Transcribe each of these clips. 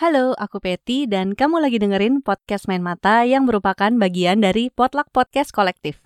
Halo, aku Peti dan kamu lagi dengerin podcast Main Mata yang merupakan bagian dari Potluck Podcast Kolektif.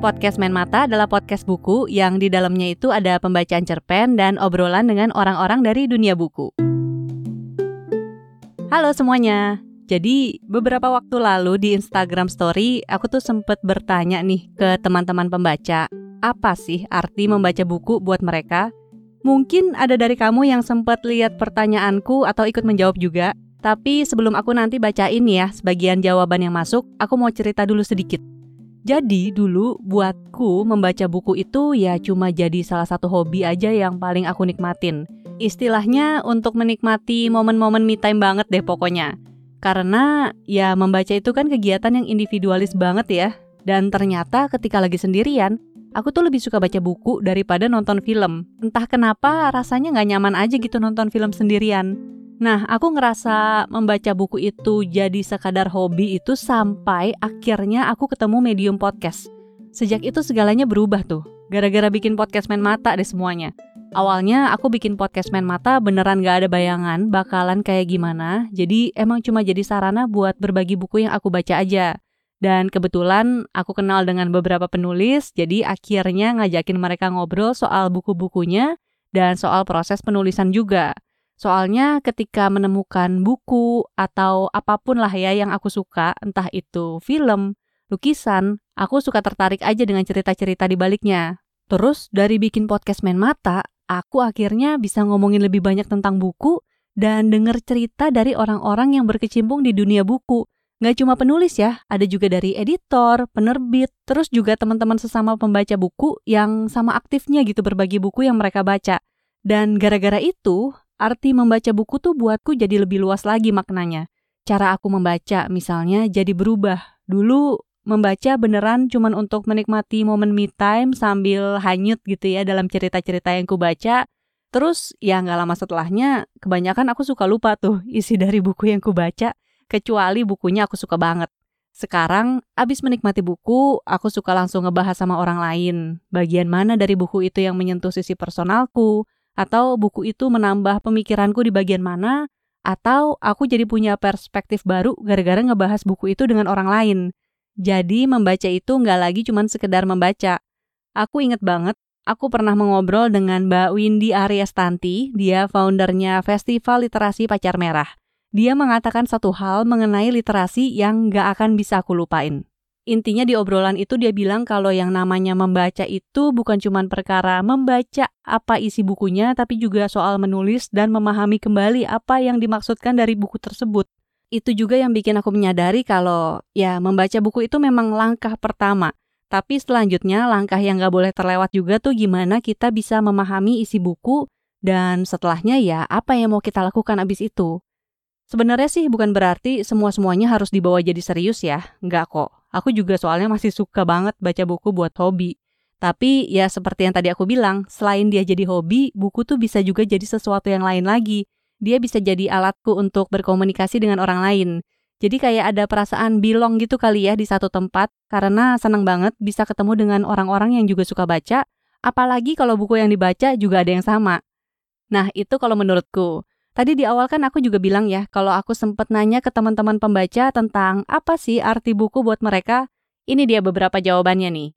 Podcast Main Mata adalah podcast buku yang di dalamnya itu ada pembacaan cerpen dan obrolan dengan orang-orang dari dunia buku. Halo semuanya. Jadi beberapa waktu lalu di Instagram Story aku tuh sempet bertanya nih ke teman-teman pembaca, apa sih arti membaca buku buat mereka? Mungkin ada dari kamu yang sempat lihat pertanyaanku atau ikut menjawab juga. Tapi sebelum aku nanti bacain ya sebagian jawaban yang masuk, aku mau cerita dulu sedikit. Jadi dulu buatku membaca buku itu ya cuma jadi salah satu hobi aja yang paling aku nikmatin istilahnya untuk menikmati momen-momen me time banget deh pokoknya. Karena ya membaca itu kan kegiatan yang individualis banget ya. Dan ternyata ketika lagi sendirian, aku tuh lebih suka baca buku daripada nonton film. Entah kenapa rasanya nggak nyaman aja gitu nonton film sendirian. Nah, aku ngerasa membaca buku itu jadi sekadar hobi itu sampai akhirnya aku ketemu medium podcast. Sejak itu segalanya berubah tuh. Gara-gara bikin podcast main mata deh semuanya. Awalnya aku bikin podcast main mata beneran gak ada bayangan bakalan kayak gimana. Jadi emang cuma jadi sarana buat berbagi buku yang aku baca aja. Dan kebetulan aku kenal dengan beberapa penulis, jadi akhirnya ngajakin mereka ngobrol soal buku-bukunya dan soal proses penulisan juga. Soalnya ketika menemukan buku atau apa pun lah ya yang aku suka, entah itu film, lukisan, aku suka tertarik aja dengan cerita-cerita di baliknya. Terus dari bikin podcast main mata, aku akhirnya bisa ngomongin lebih banyak tentang buku dan denger cerita dari orang-orang yang berkecimpung di dunia buku. Nggak cuma penulis ya, ada juga dari editor, penerbit, terus juga teman-teman sesama pembaca buku yang sama aktifnya gitu berbagi buku yang mereka baca. Dan gara-gara itu, arti membaca buku tuh buatku jadi lebih luas lagi maknanya. Cara aku membaca misalnya jadi berubah. Dulu membaca beneran cuman untuk menikmati momen me time sambil hanyut gitu ya dalam cerita-cerita yang ku baca. Terus ya nggak lama setelahnya kebanyakan aku suka lupa tuh isi dari buku yang ku baca, kecuali bukunya aku suka banget. Sekarang, abis menikmati buku, aku suka langsung ngebahas sama orang lain. Bagian mana dari buku itu yang menyentuh sisi personalku, atau buku itu menambah pemikiranku di bagian mana, atau aku jadi punya perspektif baru gara-gara ngebahas buku itu dengan orang lain. Jadi membaca itu nggak lagi cuma sekedar membaca. Aku inget banget, aku pernah mengobrol dengan Mbak Windy Aryastanti, dia foundernya Festival Literasi Pacar Merah. Dia mengatakan satu hal mengenai literasi yang nggak akan bisa aku lupain. Intinya di obrolan itu dia bilang kalau yang namanya membaca itu bukan cuma perkara membaca apa isi bukunya, tapi juga soal menulis dan memahami kembali apa yang dimaksudkan dari buku tersebut itu juga yang bikin aku menyadari kalau ya membaca buku itu memang langkah pertama. Tapi selanjutnya langkah yang gak boleh terlewat juga tuh gimana kita bisa memahami isi buku dan setelahnya ya apa yang mau kita lakukan abis itu. Sebenarnya sih bukan berarti semua-semuanya harus dibawa jadi serius ya, nggak kok. Aku juga soalnya masih suka banget baca buku buat hobi. Tapi ya seperti yang tadi aku bilang, selain dia jadi hobi, buku tuh bisa juga jadi sesuatu yang lain lagi dia bisa jadi alatku untuk berkomunikasi dengan orang lain. Jadi kayak ada perasaan belong gitu kali ya di satu tempat karena senang banget bisa ketemu dengan orang-orang yang juga suka baca, apalagi kalau buku yang dibaca juga ada yang sama. Nah, itu kalau menurutku. Tadi di awal kan aku juga bilang ya, kalau aku sempat nanya ke teman-teman pembaca tentang apa sih arti buku buat mereka, ini dia beberapa jawabannya nih.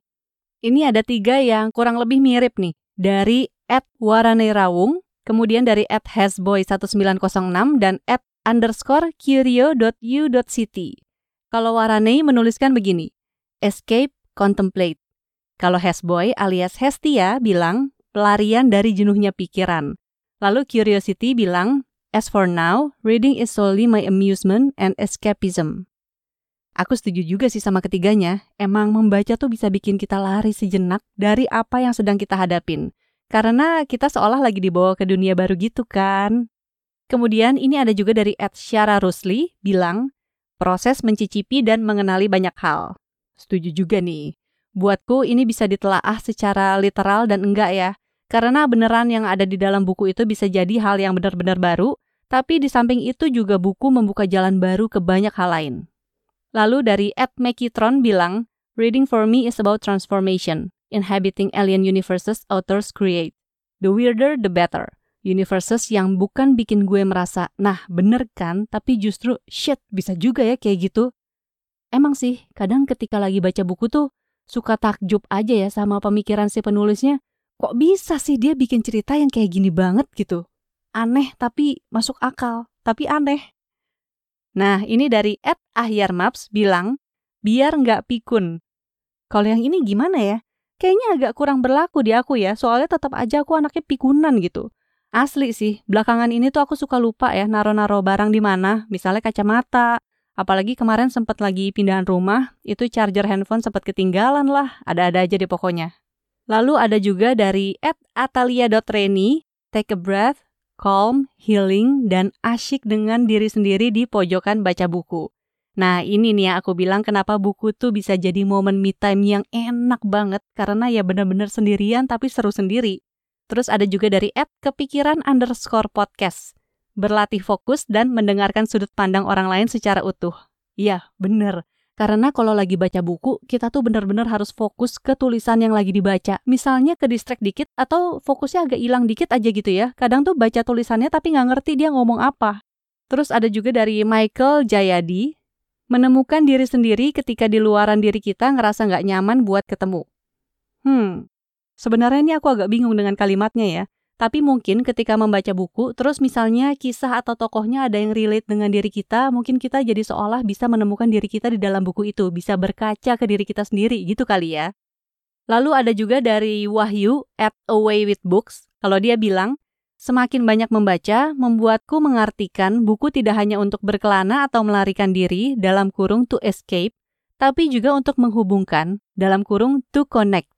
Ini ada tiga yang kurang lebih mirip nih, dari Ed Warane Rawung, kemudian dari at hasboy1906 dan at underscore curio.u.city. Kalau Waranei menuliskan begini, escape, contemplate. Kalau Hasboy alias Hestia bilang, pelarian dari jenuhnya pikiran. Lalu Curiosity bilang, as for now, reading is solely my amusement and escapism. Aku setuju juga sih sama ketiganya. Emang membaca tuh bisa bikin kita lari sejenak dari apa yang sedang kita hadapin. Karena kita seolah lagi dibawa ke dunia baru gitu kan. Kemudian ini ada juga dari Ed Syara Rusli bilang, proses mencicipi dan mengenali banyak hal. Setuju juga nih. Buatku ini bisa ditelaah secara literal dan enggak ya. Karena beneran yang ada di dalam buku itu bisa jadi hal yang benar-benar baru, Tapi di samping itu juga buku membuka jalan baru ke banyak hal lain. Lalu dari Ed Mekitron bilang, Reading for me is about transformation, inhabiting alien universes authors create. The weirder, the better. Universes yang bukan bikin gue merasa, nah bener kan, tapi justru, shit, bisa juga ya kayak gitu. Emang sih, kadang ketika lagi baca buku tuh, suka takjub aja ya sama pemikiran si penulisnya. Kok bisa sih dia bikin cerita yang kayak gini banget gitu? Aneh tapi masuk akal, tapi aneh. Nah, ini dari Ed Ahyar Maps bilang, biar nggak pikun, kalau yang ini gimana ya? Kayaknya agak kurang berlaku di aku ya, soalnya tetap aja aku anaknya pikunan gitu. Asli sih, belakangan ini tuh aku suka lupa ya naro-naro barang di mana, misalnya kacamata. Apalagi kemarin sempat lagi pindahan rumah, itu charger handphone sempat ketinggalan lah, ada-ada aja deh pokoknya. Lalu ada juga dari at atalia.reni, take a breath, calm, healing, dan asyik dengan diri sendiri di pojokan baca buku. Nah ini nih ya aku bilang kenapa buku tuh bisa jadi momen me time yang enak banget karena ya bener-bener sendirian tapi seru sendiri. Terus ada juga dari Ed kepikiran underscore podcast. Berlatih fokus dan mendengarkan sudut pandang orang lain secara utuh. Iya, bener. Karena kalau lagi baca buku, kita tuh bener-bener harus fokus ke tulisan yang lagi dibaca. Misalnya ke distract dikit atau fokusnya agak hilang dikit aja gitu ya. Kadang tuh baca tulisannya tapi nggak ngerti dia ngomong apa. Terus ada juga dari Michael Jayadi, menemukan diri sendiri ketika di luaran diri kita ngerasa nggak nyaman buat ketemu. Hmm, sebenarnya ini aku agak bingung dengan kalimatnya ya. Tapi mungkin ketika membaca buku, terus misalnya kisah atau tokohnya ada yang relate dengan diri kita, mungkin kita jadi seolah bisa menemukan diri kita di dalam buku itu, bisa berkaca ke diri kita sendiri, gitu kali ya. Lalu ada juga dari Wahyu at Away with Books, kalau dia bilang, Semakin banyak membaca, membuatku mengartikan buku tidak hanya untuk berkelana atau melarikan diri dalam kurung to escape, tapi juga untuk menghubungkan dalam kurung to connect.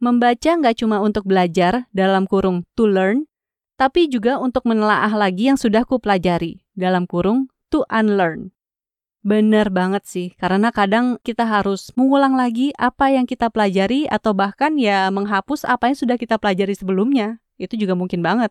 Membaca nggak cuma untuk belajar dalam kurung to learn, tapi juga untuk menelaah lagi yang sudah kupelajari dalam kurung to unlearn. Bener banget sih, karena kadang kita harus mengulang lagi apa yang kita pelajari atau bahkan ya menghapus apa yang sudah kita pelajari sebelumnya. Itu juga mungkin banget.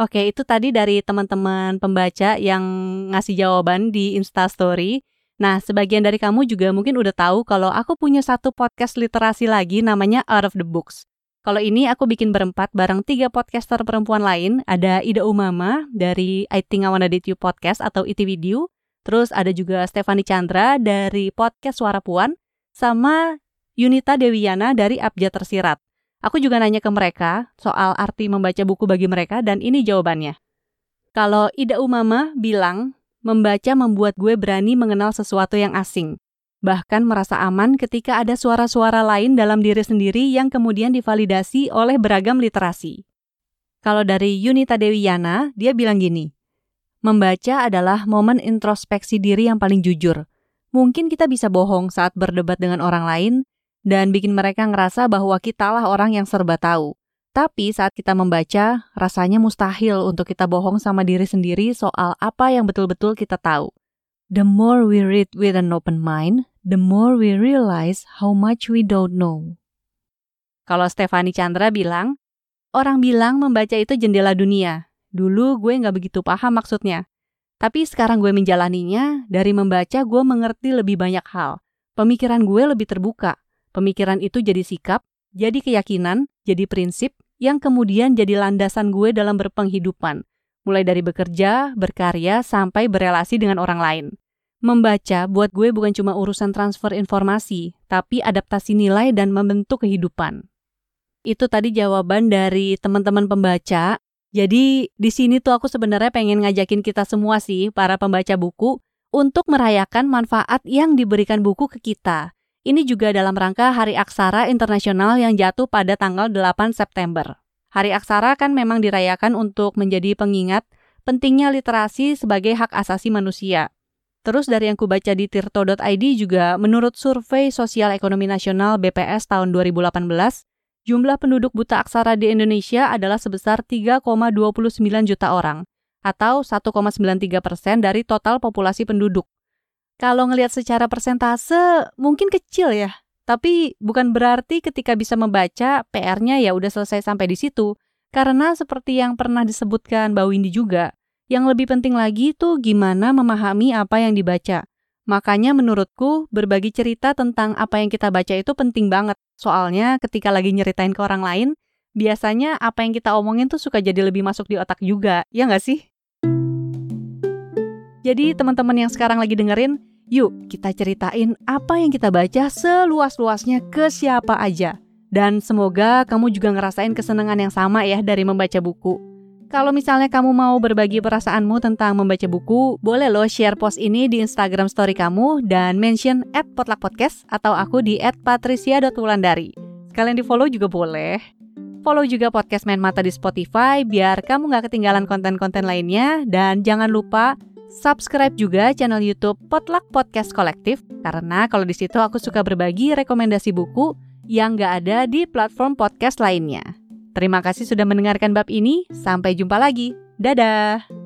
Oke, itu tadi dari teman-teman pembaca yang ngasih jawaban di Instastory. Nah, sebagian dari kamu juga mungkin udah tahu kalau aku punya satu podcast literasi lagi namanya Out of the Books. Kalau ini aku bikin berempat bareng tiga podcaster perempuan lain. Ada Ida Umama dari I Think I Wanna Date You Podcast atau IT Video. Terus ada juga Stefani Chandra dari podcast Suara Puan. Sama Yunita Dewiana dari Abjad Tersirat. Aku juga nanya ke mereka soal arti membaca buku bagi mereka dan ini jawabannya. Kalau Ida Umama bilang, membaca membuat gue berani mengenal sesuatu yang asing. Bahkan merasa aman ketika ada suara-suara lain dalam diri sendiri yang kemudian divalidasi oleh beragam literasi. Kalau dari Yunita Dewiana, dia bilang gini, Membaca adalah momen introspeksi diri yang paling jujur. Mungkin kita bisa bohong saat berdebat dengan orang lain, dan bikin mereka ngerasa bahwa kitalah orang yang serba tahu. Tapi saat kita membaca, rasanya mustahil untuk kita bohong sama diri sendiri soal apa yang betul-betul kita tahu. The more we read with an open mind, the more we realize how much we don't know. Kalau Stefani Chandra bilang, orang bilang membaca itu jendela dunia. Dulu gue nggak begitu paham maksudnya. Tapi sekarang gue menjalaninya, dari membaca gue mengerti lebih banyak hal. Pemikiran gue lebih terbuka. Pemikiran itu jadi sikap, jadi keyakinan, jadi prinsip, yang kemudian jadi landasan gue dalam berpenghidupan, mulai dari bekerja, berkarya, sampai berelasi dengan orang lain. Membaca buat gue bukan cuma urusan transfer informasi, tapi adaptasi nilai dan membentuk kehidupan. Itu tadi jawaban dari teman-teman pembaca. Jadi di sini tuh aku sebenarnya pengen ngajakin kita semua sih, para pembaca buku, untuk merayakan manfaat yang diberikan buku ke kita. Ini juga dalam rangka Hari Aksara Internasional yang jatuh pada tanggal 8 September. Hari Aksara kan memang dirayakan untuk menjadi pengingat pentingnya literasi sebagai hak asasi manusia. Terus dari yang kubaca di tirto.id juga menurut survei Sosial Ekonomi Nasional BPS tahun 2018, jumlah penduduk buta aksara di Indonesia adalah sebesar 3,29 juta orang, atau 1,93 persen dari total populasi penduduk. Kalau ngelihat secara persentase mungkin kecil ya, tapi bukan berarti ketika bisa membaca PR-nya ya udah selesai sampai di situ. Karena seperti yang pernah disebutkan Mbak Windy juga, Yang lebih penting lagi tuh gimana memahami apa yang dibaca. Makanya menurutku berbagi cerita tentang apa yang kita baca itu penting banget. Soalnya ketika lagi nyeritain ke orang lain, biasanya apa yang kita omongin tuh suka jadi lebih masuk di otak juga, ya nggak sih? Jadi teman-teman yang sekarang lagi dengerin, yuk kita ceritain apa yang kita baca seluas-luasnya ke siapa aja. Dan semoga kamu juga ngerasain kesenangan yang sama ya dari membaca buku. Kalau misalnya kamu mau berbagi perasaanmu tentang membaca buku, boleh lo share post ini di Instagram story kamu dan mention at potlakpodcast atau aku di at patricia.wulandari. Sekalian di follow juga boleh. Follow juga podcast Main Mata di Spotify biar kamu nggak ketinggalan konten-konten lainnya. Dan jangan lupa subscribe juga channel YouTube Potluck Podcast Kolektif karena kalau di situ aku suka berbagi rekomendasi buku yang nggak ada di platform podcast lainnya. Terima kasih sudah mendengarkan bab ini. Sampai jumpa lagi. Dadah.